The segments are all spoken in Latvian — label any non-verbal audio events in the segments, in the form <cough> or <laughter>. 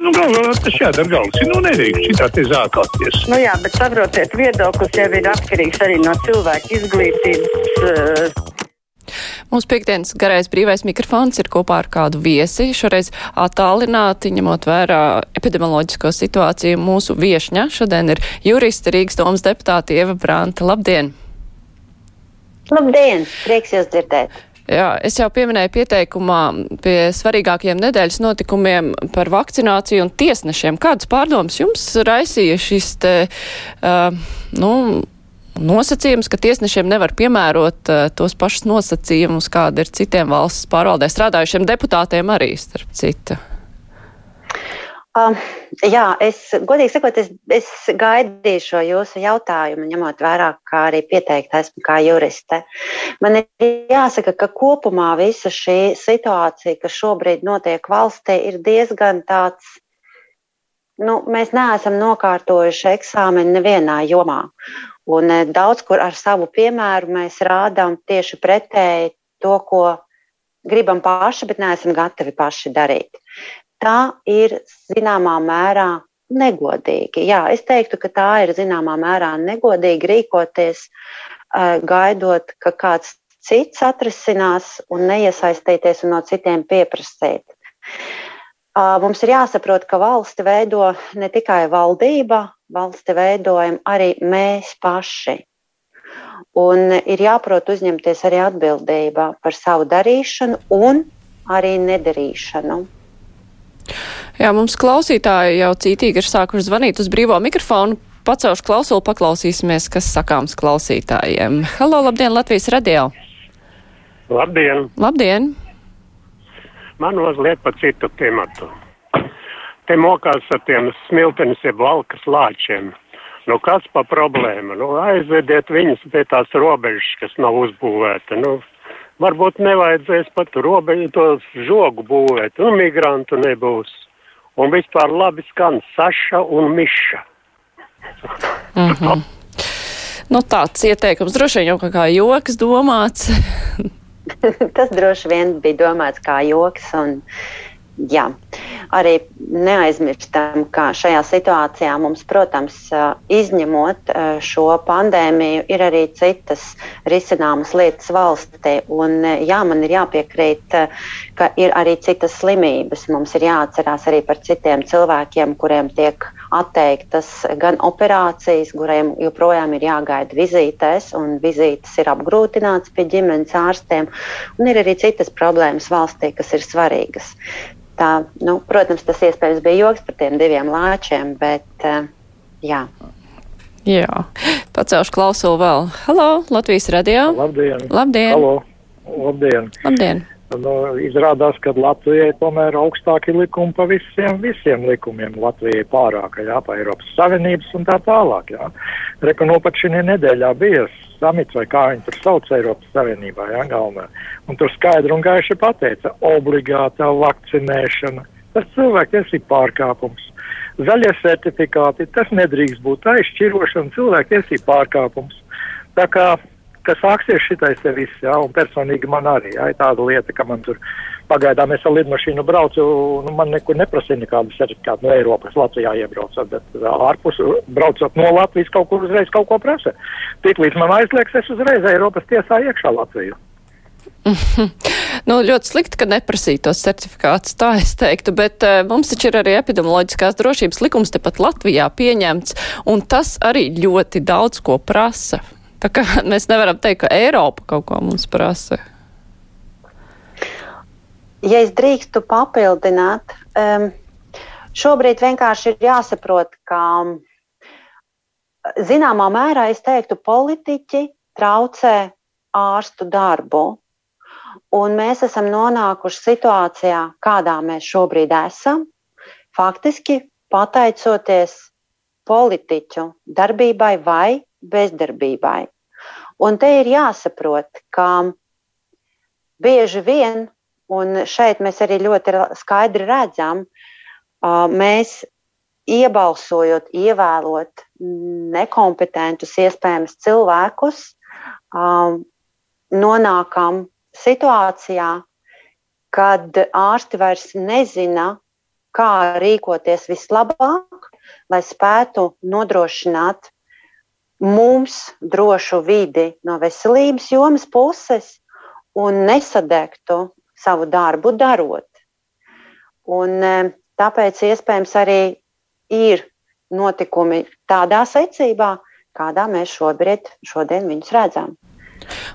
Nu, galvā tas jādara galvas. Nu, nedrīkst šitā te zākāties. Nu jā, bet saprotiet, viedoklis jau ir atkarīgs arī no cilvēka izglītības. Uh, Mums piekdienas garais brīvais mikrofons ir kopā ar kādu viesi. Šoreiz attālināti, ņemot vērā epidemioloģisko situāciju, mūsu viešņa šodien ir jurista Rīgas domas deputāte Ieva Branta. Labdien! Labdien! Prieks jūs dzirdēt! Jā, es jau pieminēju pieteikumā pie svarīgākiem nedēļas notikumiem par vakcināciju un tiesnešiem. Kādas pārdomas jums raisīja šis te, uh, nu, nosacījums, ka tiesnešiem nevar piemērot uh, tos pašus nosacījumus, kāda ir citiem valsts pārvaldē strādājušiem deputātiem arī, starp citu. Um, jā, es godīgi sakot, es, es gaidīju šo jūsu jautājumu, ņemot vērā, kā arī pieteikta esmu kā juriste. Man ir jāsaka, ka kopumā visa šī situācija, kas šobrīd notiek valstī, ir diezgan tāds nu, mēs neesam nokārtojuši eksāmenu nevienā jomā. Un eh, daudz kur ar savu piemēru mēs rādām tieši pretēji to, ko gribam paši, bet neesam gatavi paši darīt. Tā ir zināmā mērā negodīgi. Jā, es teiktu, ka tā ir zināmā mērā negodīgi rīkoties, eh, gaidot, ka kāds cits atrisinās un neiesaistīties un no citiem pieprasīt. Mums ir jāsaprot, ka valsti veido ne tikai valdība, valsti veidojam arī mēs paši. Un ir jāprot uzņemties arī atbildība par savu darīšanu un arī nedarīšanu. Jā, mums klausītāji jau cītīgi ir sākuši zvanīt uz brīvo mikrofonu. Pacelšu klausulu, paklausīsimies, kas sakāms klausītājiem. Halo, labdien, Latvijas radio! Labdien! Labdien! Man mazliet pa citu tematu. Te mokās ar tiem smiltenis jeb valkas lāčiem. Nu, kas pa problēma? Nu, aizvediet viņus pie tās robežas, kas nav uzbūvēta. Nu, varbūt nevajadzēs pat robežu tos žogu būvēt, un migrantu nebūs. Un vispār labi skan Saša un Miša. Mm -hmm. nu, tāds ieteikums droši vien jau kā joks domāts. <laughs> Tas droši vien bija domāts kā joks. Un, jā, arī neaizmirstam, ka šajā situācijā mums, protams, izņemot šo pandēmiju, ir arī citas risināmas lietas valstī. Un, jā, man ir jāpiekrīt, ka ir arī citas slimības. Mums ir jāatcerās arī par citiem cilvēkiem, kuriem tiek atteiktas gan operācijas, kuriem joprojām ir jāgaida vizītēs, un vizītes ir apgrūtināts pie ģimenes ārstiem. Un ir arī citas problēmas valstī, kas ir svarīgas. Tā, nu, protams, tas iespējams bija joks par tiem diviem lāčiem, bet uh, jā. Jā, pacelšu klausulu vēl. Halo, Latvijas radio. Labdien! Labdien! Halo. Labdien! Labdien. Nu, izrādās, ka Latvijai tomēr augstāki likumi pa visiem, visiem likumiem. Latvijai pārāk, jā, pa Eiropas Savienības un tā tālāk, jā. Reku, nu, pat šī nedēļā bija samits, vai kā viņi tur sauc Eiropas Savienībā, jā, galvenā. Un tur skaidri un gaiši pateica, obligātā vakcinēšana. Tas cilvēktiesību pārkāpums. Zaļie certifikāti, tas nedrīkst būt aizšķirošana, cilvēktiesību pārkāpums. Tā kā ka sāksies šitais te viss, jā, un personīgi man arī, jā, ir tāda lieta, ka man tur pagaidām es ar lidmašīnu braucu, nu, man nekur neprasīja nekādu certifikātu no Eiropas, Latvijā iebraucot, bet ārpus braucot no Latvijas kaut kur uzreiz kaut ko prasa. Tiklīdz man aizlieks, es uzreiz Eiropas tiesā iekšā Latviju. <laughs> nu, ļoti slikti, ka neprasīja tos certifikātus, tā es teiktu, bet uh, mums taču ir arī epidemioloģiskās drošības likums tepat Latvijā pieņemts, un tas arī ļoti daudz ko prasa. Tā kā mēs nevaram teikt, ka Eiropa kaut ko mums prasa. Ja es drīkstu papildināt, um, šobrīd vienkārši ir jāsaprot, ka zināmā mērā es teiktu, politiķi traucē ārstu darbu. Un mēs esam nonākuši situācijā, kādā mēs šobrīd esam, faktiski pateicoties politiķu darbībai vai bezdarbībai. Un te ir jāsaprot, ka bieži vien, un šeit mēs arī ļoti skaidri redzam, mēs iebalsojot, ievēlot nekompetentus, iespējams, cilvēkus, nonākam situācijā, kad ārsti vairs nezina, kā rīkoties vislabāk, lai spētu nodrošināt mums drošu vidi no veselības jomas puses un nesadegtu savu darbu darot. Un, e, tāpēc iespējams arī ir notikumi tādā secībā, kādā mēs šobrīd, šodien viņus redzam.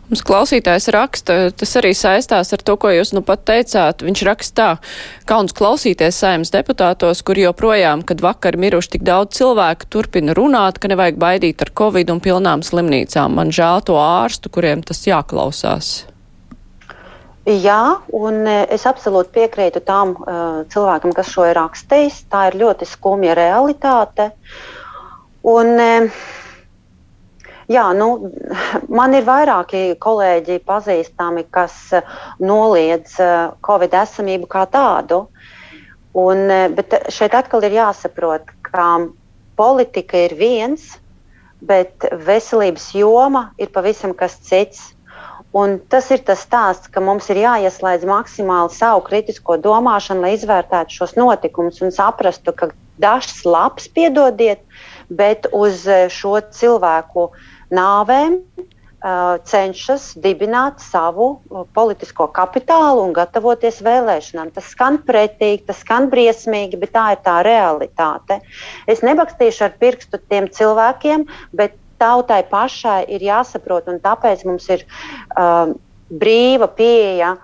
Mums klausītājs raksta, tas arī saistās ar to, ko jūs nu pat teicāt. Viņš raksta tā, kauns klausīties saimnes deputātos, kur joprojām, kad vakar miruši tik daudz cilvēku, turpina runāt, ka nevajag baidīt ar covid un pilnām slimnīcām. Man žēl to ārstu, kuriem tas jāklausās. Jā, un e, es absolūti piekrītu tam uh, cilvēkam, kas šo ir rakstījis. Tā ir ļoti skumja realitāte. Un, uh, jā, nu, man ir vairāki kolēģi pazīstami, kas noliedz uh, Covid esamību kā tādu. Un, bet šeit atkal ir jāsaprot, ka politika ir viens, bet veselības joma ir pavisam kas cits. Un tas ir tas stāsts, ka mums ir jāieslēdz maksimāli savu kritisko domāšanu, lai izvērtētu šos notikumus un saprastu, ka dažs labs, piedodiet, bet uz šo cilvēku nāvēm uh, cenšas dibināt savu uh, politisko kapitālu un gatavoties vēlēšanām. Tas skan pretīgi, tas skan briesmīgi, bet tā ir tā realitāte. Es nebakstīšu ar pirkstu tiem cilvēkiem, bet tautai pašai ir jāsaprot, un tāpēc mums ir um, brīva pieeja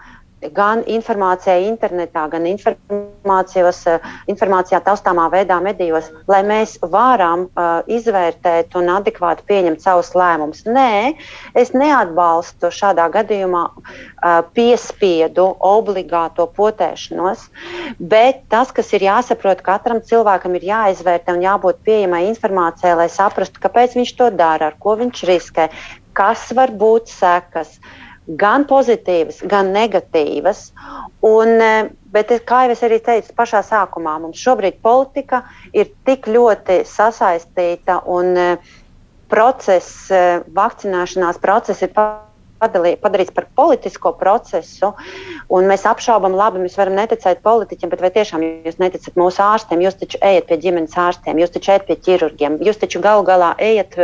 gan informācijai internetā, gan uh, informācijā taustāmā veidā medijos, lai mēs varam uh, izvērtēt un adekvāti pieņemt savus lēmumus. Nē, es neatbalstu šādā gadījumā uh, piespiedu obligāto potēšanos, bet tas, kas ir jāsaprot, katram cilvēkam ir jāizvērtē un jābūt pieejamai informācijai, lai saprastu, kāpēc viņš to dara, ar ko viņš riskē, kas var būt sekas. Gan pozitīvas, gan negatīvas. Un, bet, kā jau es arī teicu, pašā sākumā mums šobrīd politika ir tik ļoti sasaistīta un process, vakcinēšanās process ir padarīts par politisko procesu, un mēs apšaubām, labi, mēs varam neticēt politiķiem, bet vai tiešām jūs neticat mūsu ārstiem? Jūs taču ejat pie ģimenes ārstiem, jūs taču ejat pie ķirurgiem, jūs taču galu galā ejat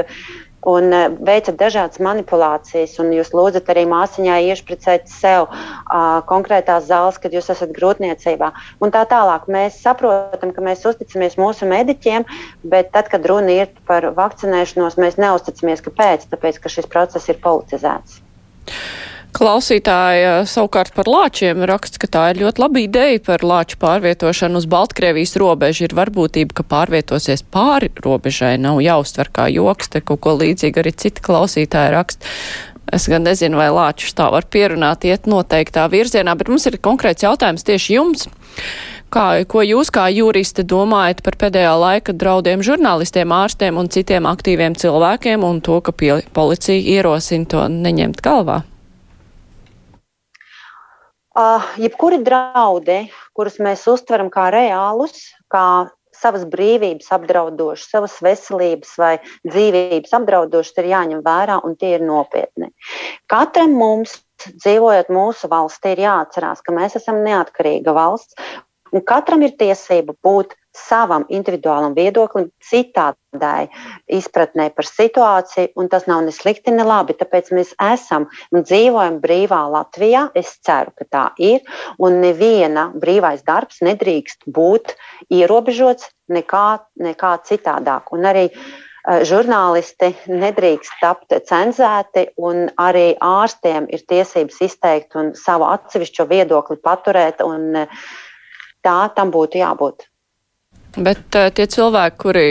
un e, veicat dažādas manipulācijas, un jūs lūdzat arī māsiņai iešpricēt sev uh, konkrētās zāles, kad jūs esat grūtniecībā. Un tā tālāk mēs saprotam, ka mēs uzticamies mūsu mediķiem, bet tad, kad runa ir par vakcinēšanos, mēs neusticamies. Kāpēc? Tāpēc, ka šis process ir politizēts. Klausītāja savukārt par lāčiem raksta, ka tā ir ļoti laba ideja par lāču pārvietošanu uz Baltkrievijas robežu. Ir varbūtība, ka pārvietosies pāri robežai, nav jāuztver kā joks, te kaut ko līdzīgu arī citi klausītāji raksta. Es gan nezinu, vai lāčus tā var pierunāt, iet noteiktā virzienā, bet mums ir konkrēts jautājums tieši jums. Kā, ko jūs kā juristi domājat par pēdējā laika draudiem žurnālistiem, ārstiem un citiem aktīviem cilvēkiem un to, ka pie, policija ierosina to neņemt galvā? Uh, jebkuri draudi, kurus mēs uztveram kā reālus, kā savas brīvības apdraudošas, savas veselības vai dzīvības apdraudošas, ir jāņem vērā un tie ir nopietni. Katram mums dzīvojot mūsu valstī, ir jāatcerās, ka mēs esam neatkarīga valsts Un katram ir tiesība būt savam individuālam viedoklim, citādai izpratnē par situāciju, un tas nav ne slikti, ne labi. Tāpēc mēs esam un dzīvojam brīvā Latvijā. Es ceru, ka tā ir, un neviena brīvais darbs nedrīkst būt ierobežots nekā, nekā citādāk. Un arī uh, žurnālisti nedrīkst tapt cenzēti, un arī ārstiem ir tiesības izteikt un savu atsevišķo viedokli paturēt. Uh, tā tam būtu jābūt. Bet uh, tie cilvēki, kuri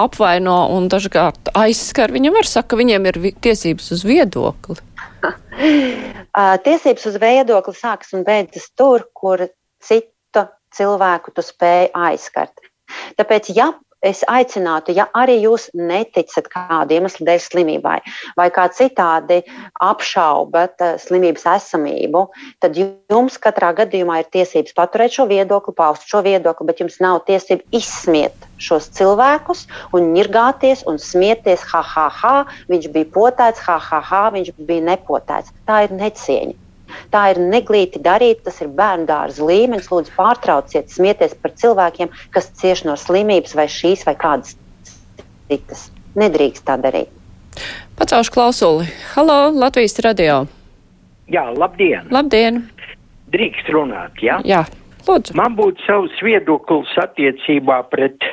apvaino un dažkārt aizskar, viņam var saka, ka viņiem ir tiesības uz viedokli. <laughs> tiesības uz viedokli sākas un beidzas tur, kur citu cilvēku tu spēj aizskart. Tāpēc, ja es aicinātu, ja arī jūs neticat kādu iemeslu dēļ slimībai, vai kā citādi apšaubat uh, slimības esamību, tad jums katrā gadījumā ir tiesības paturēt šo viedokli, paust šo viedokli, bet jums nav tiesība izsmiet šos cilvēkus un nirgāties un smieties, ha, ha, ha, viņš bija potēts, ha, ha, ha, viņš bija nepotēts. Tā ir necieņa. Tā ir neglīti darīt, tas ir bērnu dārza līmenis. Lūdzu, pārtrauciet smieties par cilvēkiem, kas cieš no slimības vai šīs vai kādas citas. Nedrīkst tā darīt. Pacaušu klausuli. Halo, Latvijas radio. Jā, labdien! Labdien! Drīkst runāt, jā? Jā, lūdzu. Man būtu savs viedoklis attiecībā pret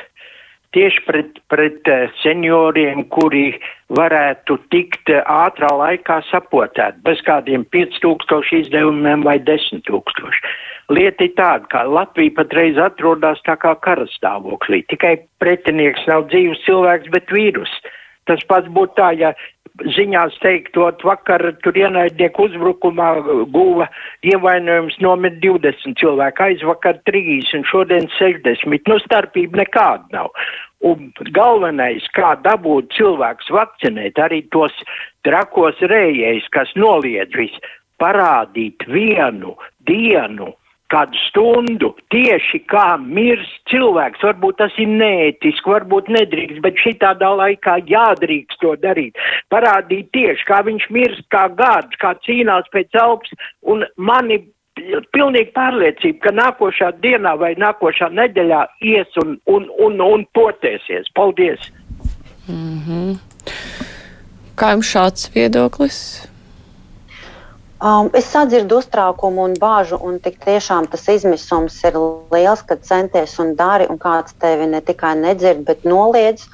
tieši pret, pret uh, senioriem, kuri varētu tikt uh, ātrā laikā sapotēt bez kādiem 5000 izdevumiem vai 10 tūkstoši. Lieta ir tāda, ka Latvija patreiz atrodas tā kā karastāvoklī. Tikai pretinieks nav dzīves cilvēks, bet vīrus. Tas pats būtu tā, ja ziņās teiktot, vakar tur ienaidnieku uzbrukumā guva ievainojums nomet 20 cilvēku, aizvakar 30 un šodien 60. Nu, starpība nekāda nav. Un galvenais, kā dabūt cilvēks vakcinēt, arī tos trakos rējējus, kas noliedz visu, parādīt vienu dienu kādu stundu tieši kā mirst cilvēks. Varbūt tas ir neētiski, varbūt nedrīkst, bet šitādā laikā jādrīkst to darīt. Parādīt tieši, kā viņš mirst, kā gārds, kā cīnās pēc elpas, un mani pilnīgi pārliecība, ka nākošā dienā vai nākošā nedēļā ies un, un, un, un potēsies. Paldies! Mm -hmm. Kā jums šāds viedoklis? Um, es sadzirdu uztraukumu un bāžu, un tik tiešām tas izmisums ir liels, kad centies un dari, un kāds tevi ne tikai nedzird, bet noliedz.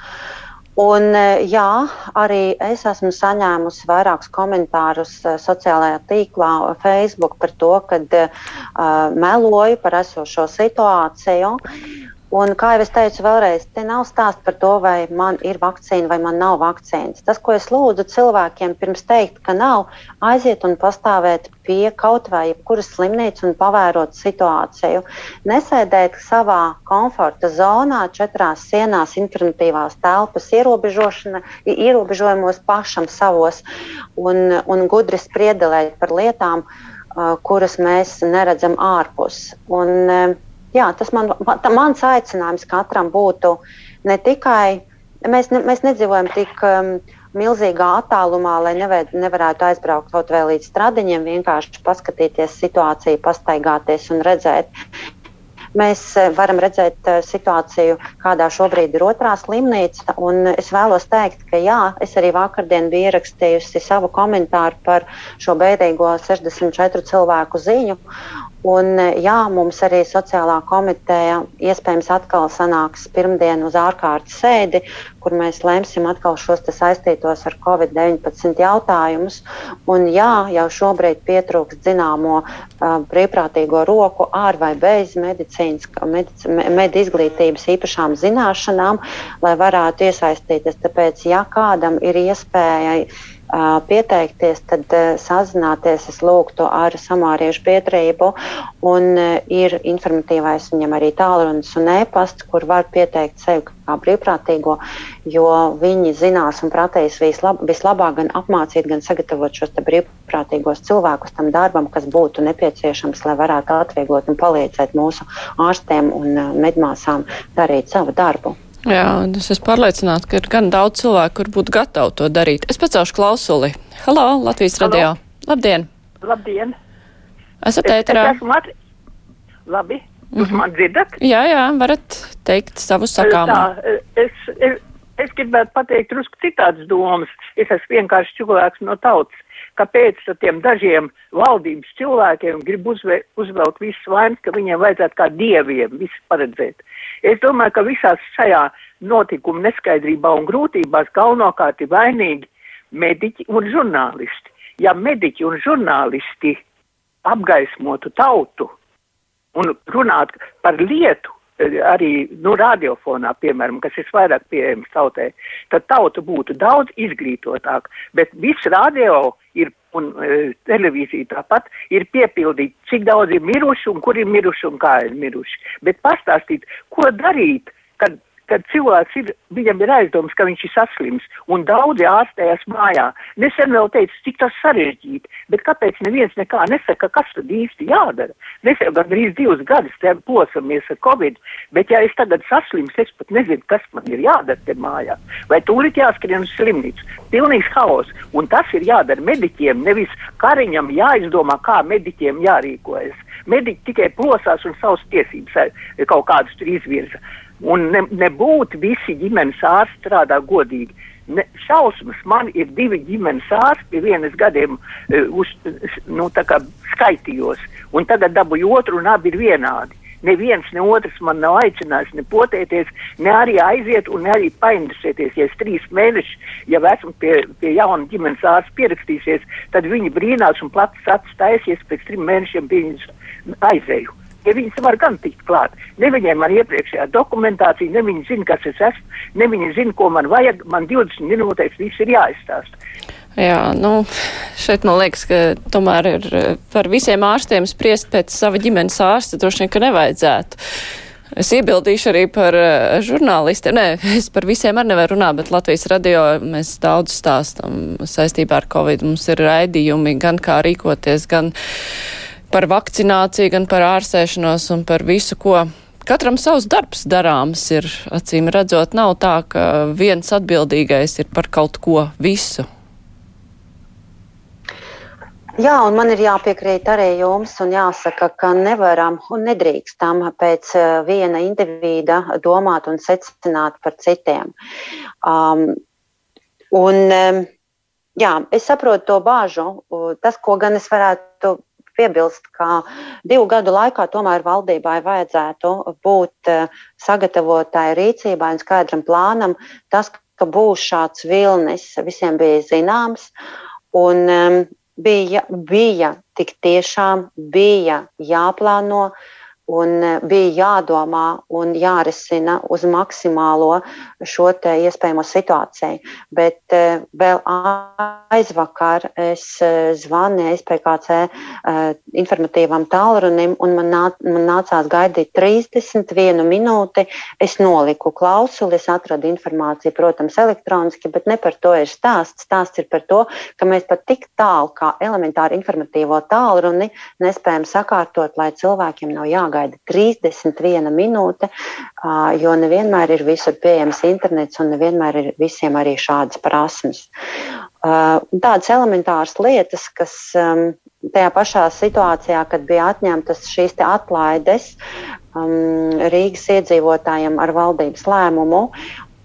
Un, e, jā, arī es esmu saņēmusi vairākus komentārus e, sociālajā tīklā, Facebook par to, ka uh, meloju par esošo situāciju. Un, kā jau es teicu, vēlreiz, te nav stāsts par to, vai man ir vakcīna vai man nav vakcīnas. Tas, ko es lūdzu cilvēkiem pirms teikt, ka nav, aiziet un pastāvēt pie kaut vai jebkuras slimnīcas un pavērot situāciju. Nesēdēt savā komforta zonā, četrās sienās, informatīvās telpas ierobežojumos pašam savos un, un gudri spriedelēt par lietām, kuras mēs neredzam ārpus. Un, jā, tas man, mans aicinājums katram būtu ne tikai, mēs, ne, mēs nedzīvojam tik um, milzīgā attālumā, lai nevēd, nevarētu aizbraukt kaut vēl līdz stradiņiem, vienkārši paskatīties situāciju, pastaigāties un redzēt. Mēs eh, varam redzēt eh, situāciju, kādā šobrīd ir otrā slimnīca. Es vēlos teikt, ka jā, es arī vakardien biju ierakstījusi savu komentāru par šo bēdīgo 64 cilvēku ziņu. Un, jā, mums arī sociālā komiteja iespējams atkal sanāks pirmdien uz ārkārtas sēdi, kur mēs lemsim atkal šos saistītos ar Covid-19 jautājumus. Un, jā, jau šobrīd pietrūkst zināmo uh, brīvprātīgo roku ar vai bez medicīnas, medic, med izglītības īpašām zināšanām, lai varētu iesaistīties. Tāpēc, ja kādam ir iespēja pieteikties, tad sazināties es lūgtu ar samāriešu biedrību. Un ir informatīvais viņam arī tālrunis un e-pasts, kur var pieteikt sevi kā brīvprātīgo, jo viņi zinās un prātīs vislab, vislabāk gan apmācīt, gan sagatavot šos brīvprātīgos cilvēkus tam darbam, kas būtu nepieciešams, lai varētu atvieglot un palīdzēt mūsu ārstiem un medmāsām darīt savu darbu. Jā, es esmu pārliecināta, ka ir gan daudz cilvēku, kur būtu gatavi to darīt. Es pacaušu klausuli. Halo, Latvijas Halo. radio. Labdien! Labdien! Esat ēterā? Es, es esmu Lat... Labi, jūs mm -hmm. man dzirdat? Jā, jā, varat teikt savu sakām. Tā, es, es, es gribētu pateikt drusku citādas domas. Es esmu vienkārši cilvēks no tautas. Kāpēc tiem dažiem valdības cilvēkiem grib uzve, uzvelt visas vainas, ka viņiem vajadzētu kā dieviem visu paredzēt? Es domāju, ka visās šajā notikuma neskaidrībā un grūtībās galvenokārt ir vainīgi mediķi un žurnālisti. Ja mediķi un žurnālisti apgaismotu tautu un runātu par lietu, arī nu, radiofonā, piemēram, kas ir vairāk pieejams tautai, tad tauta būtu daudz izglītotāka. Bet viss radio ir, un e, televīzija tāpat ir piepildīta, cik daudz ir miruši un kur ir miruši un kā ir miruši. Bet pastāstīt, ko darīt, kad kad cilvēks ir, viņam ir aizdoms, ka viņš ir saslims, un daudzi ārstējas mājā. Nesen vēl teicu, cik tas sarežģīti, bet kāpēc neviens nekā nesaka, kas tad īsti jādara? Mēs jau gandrīz divus gadus te plosamies ar Covid, bet ja es tagad saslims, es pat nezinu, kas man ir jādara te mājā. Vai tūlīt jāskrien uz slimnīcu? Pilnīgs haos, un tas ir jādara mediķiem, nevis kariņam jāizdomā, kā mediķiem jārīkojas. Mediķi tikai plosās un savas tiesības eh, kaut kādas tur izvirza. Un ne, nebūt visi ģimenes ārsti strādā godīgi. Ne, šausmas, man ir divi ģimenes ārsti, vienas gadiem uh, uz, nu, skaitījos, un tagad dabūju otru, un abi ir vienādi. Neviens, ne otrs man nav aicinājis ne potēties, ne arī aiziet ne arī painteresēties. Ja es trīs mēnešus jau esmu pie, pie jauna ģimenes ārsta pierakstījusies, tad viņi brīnās un plats acis taisies pēc trim mēnešiem pie viņas aizēju ja viņas var gan tikt klāt. Ne viņiem ar iepriekšējā dokumentāciju, ne viņi zina, kas es esmu, ne viņi zina, ko man vajag. Man 20 minūtēs viss ir jāizstāsta. Jā, nu, šeit man liekas, ka tomēr ir eh, par visiem ārstiem spriest pēc sava ģimenes ārsta droši vien, ka nevajadzētu. Es iebildīšu arī par uh, žurnālistiem. Nē, es par visiem arī nevaru runāt, bet Latvijas radio mēs daudz stāstam saistībā ar Covid. Mums ir raidījumi gan kā rīkoties, gan par vakcināciju, gan par ārsēšanos un par visu, ko Katram savs darbs darāms ir, acīm redzot, nav tā, ka viens atbildīgais ir par kaut ko visu. Jā, un man ir jāpiekrīt arī jums, un jāsaka, ka nevaram un nedrīkstam pēc eh, viena indivīda domāt un secināt par citiem. Um, un, jā, es saprotu to bāžu. Tas, ko gan es varētu piebilst, ka divu gadu laikā tomēr valdībai vajadzētu būt eh, sagatavotai rīcībai un skaidram plānam. Tas, ka būs šāds vilnis, visiem bija zināms. Un, um, bija, bija tik tiešām bija jāplāno un e, bija jādomā un jārisina uz maksimālo šo iespējamo situāciju. Bet uh, vēl aizvakar es uh, zvanīju SPKC informatīvam tālrunim, un man, nā, man nācās gaidīt 31 minūti. Es noliku klausuli, es atradu informāciju, protams, elektroniski, bet ne par to ir stāsts. Stāsts ir par to, ka mēs pat tik tālu kā elementāru informatīvo tālruni nespējam sakārtot, lai cilvēkiem nav jāgaida jāgaida 31 minūte, jo nevienmēr ir visur pieejams internets un nevienmēr ir visiem arī šādas prasmes. Tādas elementāras lietas, kas tajā pašā situācijā, kad bija atņemtas šīs atlaides Rīgas iedzīvotājiem ar valdības lēmumu,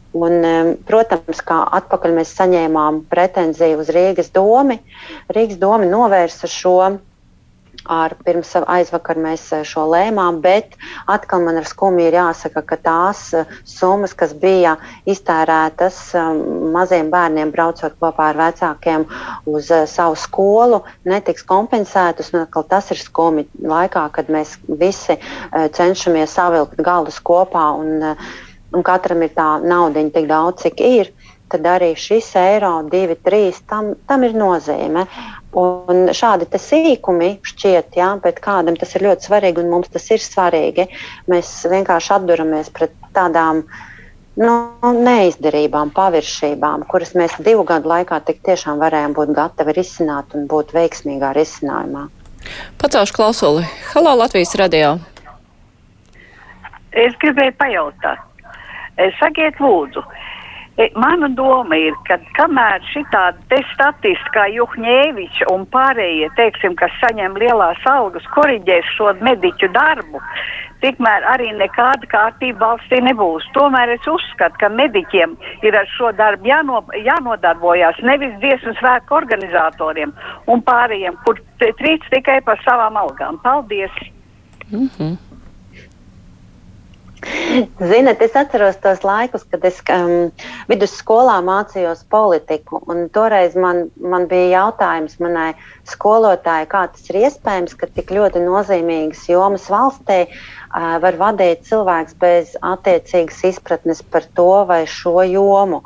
Un, protams, kā atpakaļ mēs saņēmām pretenziju uz Rīgas domu. Rīgas doma novērsa šo ar pirms aizvakar mēs eh, šo lēmām, bet atkal man ar skumju ir jāsaka, ka tās eh, summas, kas bija iztērētas eh, maziem bērniem braucot kopā ar vecākiem uz savu skolu, netiks kompensētas. Tas ir skumji laikā, kad mēs visi cenšamies savilkt galus kopā un, un katram ir tā naudiņa tik daudz, cik ir tad arī šis eiro, divi, trīs, tam, tam ir nozīme. Un šādi sīkumi šķiet, jā, bet kādam tas ir ļoti svarīgi un mums tas ir svarīgi. Mēs vienkārši atduramies pret tādām nu, neizdarībām, paviršībām, kuras mēs divu gadu laikā tik tiešām varējām būt gatavi risināt un būt veiksmīgā risinājumā. Pacaušu klausuli. Halo, Latvijas radio! Es gribēju pajautāt. Sakiet, lūdzu, E, mana doma ir, ka kamēr šitādi te statisti kā Juhņēvičs un pārējie, teiksim, kas saņem lielās algas, koriģēs šo mediķu darbu, tikmēr arī nekāda kārtība valstī nebūs. Tomēr es uzskatu, ka mediķiem ir ar šo darbu jāno, jānodarbojas nevis dziesmu svētku organizatoriem un pārējiem, kur trīc tikai par savām algām. Paldies! Mm -hmm. Ziniet, es atceros tos laikus, kad es um, vidusskolā mācījos politiku. Toreiz man, man bija jautājums manai skolotājai, kā tas ir iespējams, ka tik ļoti nozīmīgas jomas valstī uh, var vadīt cilvēks bez attiecīgas izpratnes par to vai šo jomu.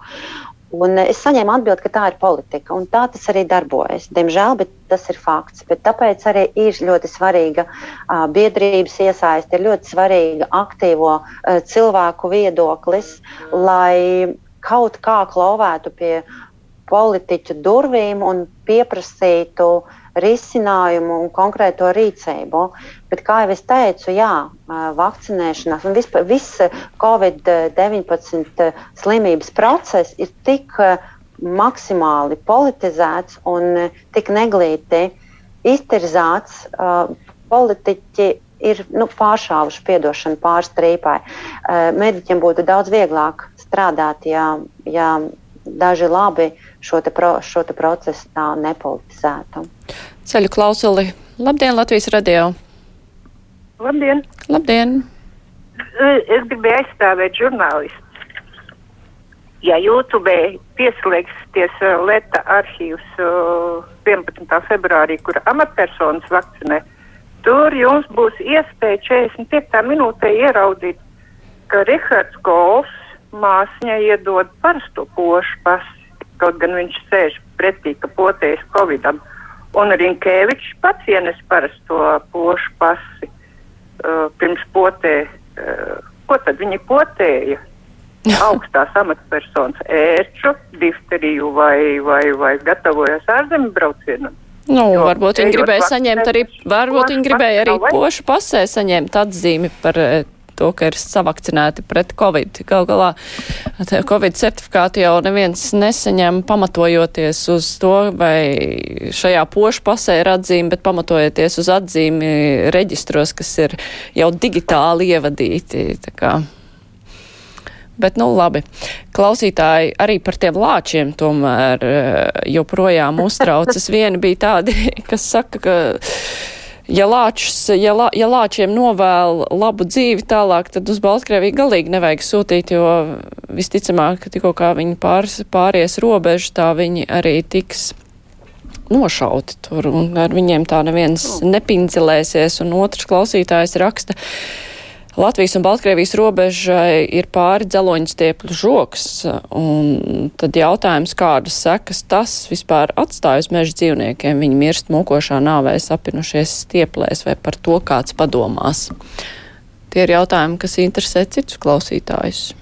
Un es saņēmu atbildi, ka tā ir politika, un tā tas arī darbojas. Diemžēl, bet tas ir fakts. Bet tāpēc arī ir ļoti svarīga uh, biedrības iesaiste, ir ļoti svarīga aktīvo uh, cilvēku viedoklis, lai kaut kā klauvētu pie politiķu durvīm un pieprasītu risinājumu un konkrēto rīcību. Bet, kā jau es teicu, jā, vakcinēšanās un vispār viss Covid-19 slimības process ir tik maksimāli politizēts un tik neglīti iztirzāts. Politiķi ir nu, pāršāvuši atdošanu pārstrīpai. Mediķiem būtu daudz vieglāk strādāt, ja, ja daži labi šo, te pro, šo te procesu tā nepolitizētu. Ceļu klausuli. Labdien, Latvijas radio! Labdien! Labdien! Es gribēju aizstāvēt žurnālistu. Ja YouTube pieslēgsties Leta arhīvs 11. februārī, kur amatpersonas vakcinē, tur jums būs iespēja 45. minūtē ieraudzīt, ka Rihards Gols māsņai iedod parasto pošu pasi, kaut gan viņš sēž pretī, ka potējas Covidam. Un Rinkēvičs pats ienes parasto pošu pasi uh, pirms potē. Uh, ko tad viņi potēja? <laughs> Augstās amatpersonas ērču, difteriju vai, vai, vai gatavojas ārzemju braucienam. Nu, jo, varbūt viņi gribēja saņemt arī, varbūt viņi gribēja arī pošu pasē saņemt atzīmi par to, ka ir savakcinēti pret covid. Gal galā covid certifikātu jau neviens nesaņem pamatojoties uz to, vai šajā pošu pasē ir atzīme, bet pamatojoties uz atzīmi reģistros, kas ir jau digitāli ievadīti. Bet, nu, labi. Klausītāji arī par tiem lāčiem tomēr joprojām uztraucas. <laughs> Vieni bija tādi, kas saka, ka ja, lāčus, ja, lā, ja lāčiem novēl labu dzīvi tālāk, tad uz Baltkrieviju galīgi nevajag sūtīt, jo visticamāk, ka tikko kā viņi pārs, pāries robežu, tā viņi arī tiks nošauti tur, un ar viņiem tā neviens nepincelēsies, un otrs klausītājs raksta. Latvijas un Baltkrievijas robežai ir pāri dzeloņu stiepļu žoks, un tad jautājums, kādas sekas tas vispār atstāj uz meža dzīvniekiem. Viņi mirst mokošā nāvē, sapinušies stieplēs, vai par to kāds padomās. Tie ir jautājumi, kas interesē citus klausītājus.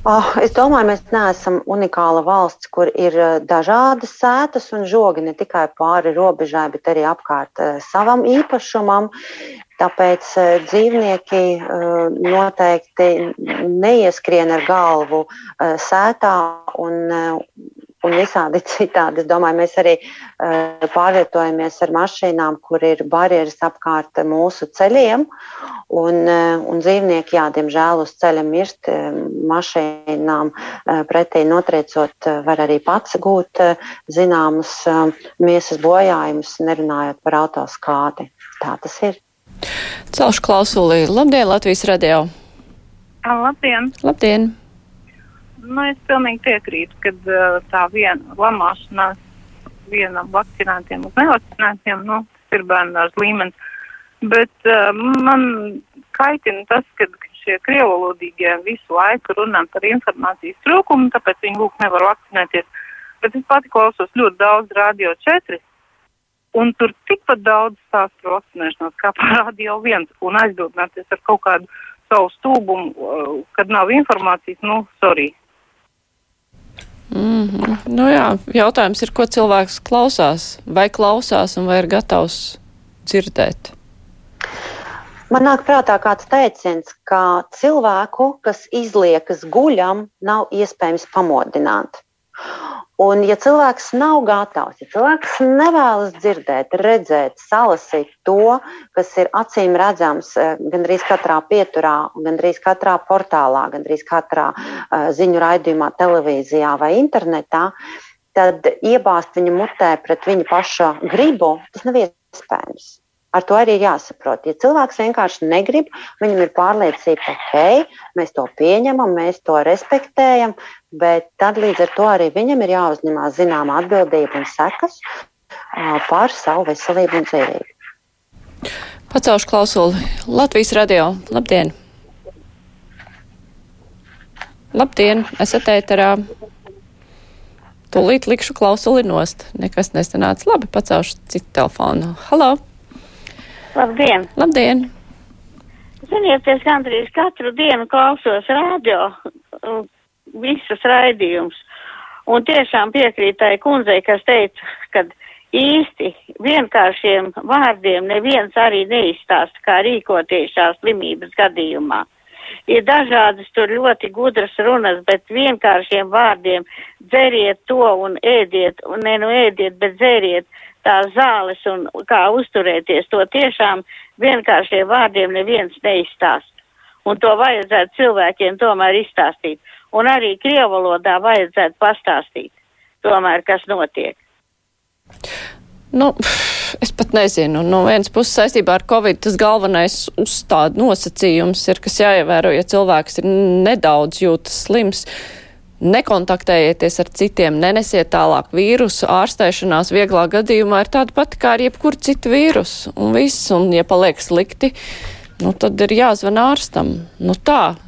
Oh, es domāju, mēs neesam unikāla valsts, kur ir dažādas sētas un žogi ne tikai pāri robežai, bet arī apkārt savam īpašumam. Tāpēc e, dzīvnieki noteikti neieskrien ar galvu sētā un, un visādi <laughs> citādi. Es domāju, mēs arī pārvietojamies ar mašīnām, kur ir barjeras apkārt mūsu ceļiem. Un, un dzīvnieki, jā, diemžēl uz ceļa mirst. Mašīnām pretī notriecot, var arī pats gūt zināmus miesas bojājumus, nerunājot par autoskādi. Tā tas ir. Celšu klausuli. Labdien, Latvijas radio! Labdien! Labdien! Nu, es pilnīgi piekrītu, ka tā viena lamāšanās vienam vakcinētiem un nevakcinētiem, nu, ir bērnās līmenis. Bet uh, man kaitina tas, ka šie krievalodīgie visu laiku runā par informācijas trūkumu, tāpēc viņi lūk nevar vakcinēties. Bet es pati klausos ļoti daudz radio 4 Un tur tikpat daudz stāstu par vakcinēšanos, kā parāda jau viens, un aizbildināties ar kaut kādu savu stūbumu, uh, kad nav informācijas, nu, sorry. Mm -hmm. Nu jā, jautājums ir, ko cilvēks klausās, vai klausās un vai ir gatavs dzirdēt. Man nāk prātā kāds teiciens, ka cilvēku, kas izliekas guļam, nav iespējams pamodināt. Un, ja cilvēks nav gatavs, ja cilvēks nevēlas dzirdēt, redzēt, salasīt to, kas ir acīm redzams eh, gandrīz katrā pieturā, gandrīz katrā portālā, gandrīz katrā uh, ziņu raidījumā, televīzijā vai internetā, tad iebāzt viņa mutē pret viņa paša gribu, tas nav iespējams. Ar to arī ir jāsaprot. Ja cilvēks vienkārši negrib, viņam ir pārliecība, ok, mēs to pieņemam, mēs to respektējam, bet tad līdz ar to arī viņam ir jāuzņemās zināma atbildība un sekas par savu veselību un dzīvību. Pacelšu klausuli Latvijas radio. Labdien! Labdien, esat ēterā. Tūlīt likšu klausuli nost. Nekas nesanāca labi, pacelšu citu telefonu. Halo! Labdien! Labdien! Ziniet, es gandrīz katru dienu klausos radio, visus raidījumus. Un tiešām piekrītai kundzei, kas teica, ka īsti vienkāršiem vārdiem neviens arī neizstāsta, kā rīkoties šās slimības gadījumā. Ir dažādas tur ļoti gudras runas, bet vienkāršiem vārdiem dzeriet to un ēdiet, un ne nu ēdiet, bet dzeriet tās zāles un kā uzturēties. To tiešām vienkāršiem vārdiem neviens neizstāst. Un to vajadzētu cilvēkiem tomēr izstāstīt. Un arī krievalodā vajadzētu pastāstīt tomēr, kas notiek. Nu, es pat nezinu. No vienas puses saistībā ar Covid tas galvenais uzstāda nosacījums ir, kas jāievēro, ja cilvēks ir nedaudz jūtas slims. Nekontaktējieties ar citiem, nenesiet tālāk vīrusu. Ārstēšanās vieglā gadījumā ir tāda pati kā ar jebkuru citu vīrusu. Un viss, un ja paliek slikti, nu tad ir jāzvan ārstam. Nu tā,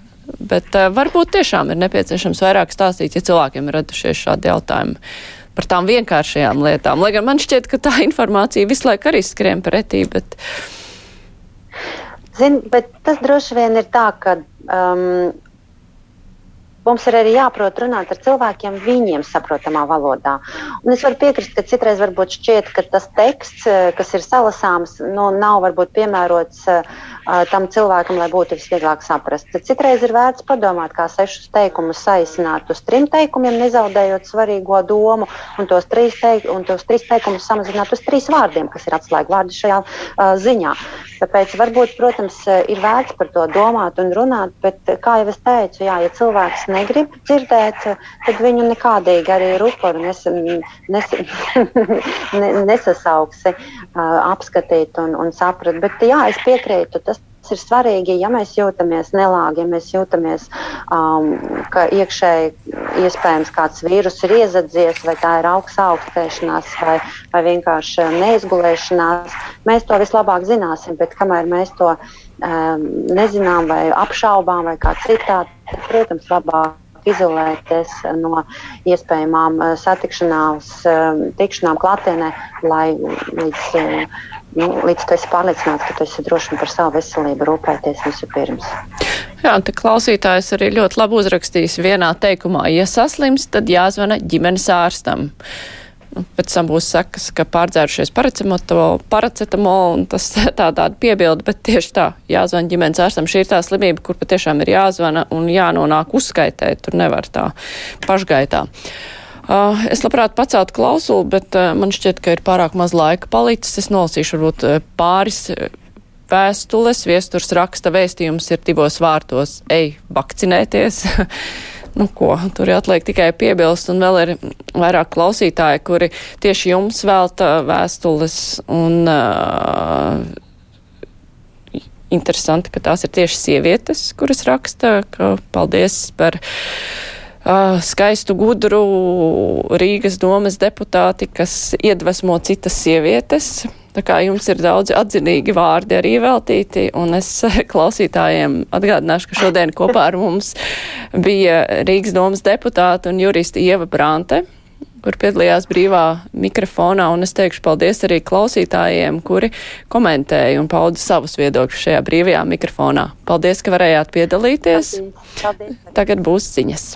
bet uh, varbūt tiešām ir nepieciešams vairāk stāstīt, ja cilvēkiem ir radušies šādi jautājumi par tām vienkāršajām lietām. Lai gan man šķiet, ka tā informācija visu laiku arī skrien pretī, bet. Zin, bet tas droši vien ir tā, ka um, mums ir arī jāprot runāt ar cilvēkiem viņiem saprotamā valodā. Un es varu piekrist, ka citreiz varbūt šķiet, ka tas teksts, kas ir salasāms, nu, nav varbūt piemērots uh, tam cilvēkam, lai būtu visvieglāk saprast. Tad citreiz ir vērts padomāt, kā sešus teikumus saīsināt uz trim teikumiem, nezaudējot svarīgo domu, un tos trīs, teik, un tos trīs teikumus samazināt uz trīs vārdiem, kas ir atslēgvārdi šajā uh, ziņā. Tāpēc varbūt, protams, ir vērts par to domāt un runāt, bet, kā jau es teicu, jā, ja cilvēks negrib dzirdēt, tad viņu nekādīgi arī rupuru nes, nes, <laughs> nesasauksi apskatīt un, un saprast. Bet jā, es piekrītu tas ir svarīgi, ja mēs jūtamies nelāgi, ja mēs jūtamies, um, ka iekšēji iespējams kāds vīrus ir iezadzies, vai tā ir augsts augstēšanās, vai, vai vienkārši neizgulēšanās. Mēs to vislabāk zināsim, bet kamēr mēs to um, nezinām vai apšaubām vai kā citādi, protams, labāk izolēties no iespējamām uh, satikšanās, um, tikšanām klātienē, lai līdz nu, līdz tu esi pārliecināts, ka tu esi droši par savu veselību rūpēties vispirms. Jā, te klausītājs arī ļoti labi uzrakstījis vienā teikumā, ja saslims, tad jāzvana ģimenes ārstam. Pēc tam būs sekas, ka pārdzērušies paracetamolu, un tas <laughs> tā tāda piebilda, bet tieši tā, jāzvana ģimenes ārstam. Šī ir tā slimība, kur patiešām ir jāzvana un jānonāk uzskaitē, tur nevar tā pašgaitā. Uh, es labprāt paceltu klausulu, bet uh, man šķiet, ka ir pārāk maz laika palicis. Es nolasīšu varbūt uh, pāris vēstules. Viesturs raksta vēstījums ir divos vārtos - ej, vakcinēties. <laughs> nu, ko tur atliek tikai piebilst, un vēl ir vairāk klausītāji, kuri tieši jums velta vēstules, un uh, interesanti, ka tās ir tieši sievietes, kuras raksta, ka paldies par uh, skaistu, gudru Rīgas domas deputāti, kas iedvesmo citas sievietes. Tā kā jums ir daudz atzinīgi vārdi arī veltīti, un es <laughs> klausītājiem atgādināšu, ka šodien kopā ar mums bija Rīgas domas deputāta un jurista Ieva Brante kur piedalījās brīvā mikrofonā, un es teikšu paldies arī klausītājiem, kuri komentēja un pauda savus viedokļus šajā brīvajā mikrofonā. Paldies, ka varējāt piedalīties. Paldies. Paldies. Tagad būs ziņas.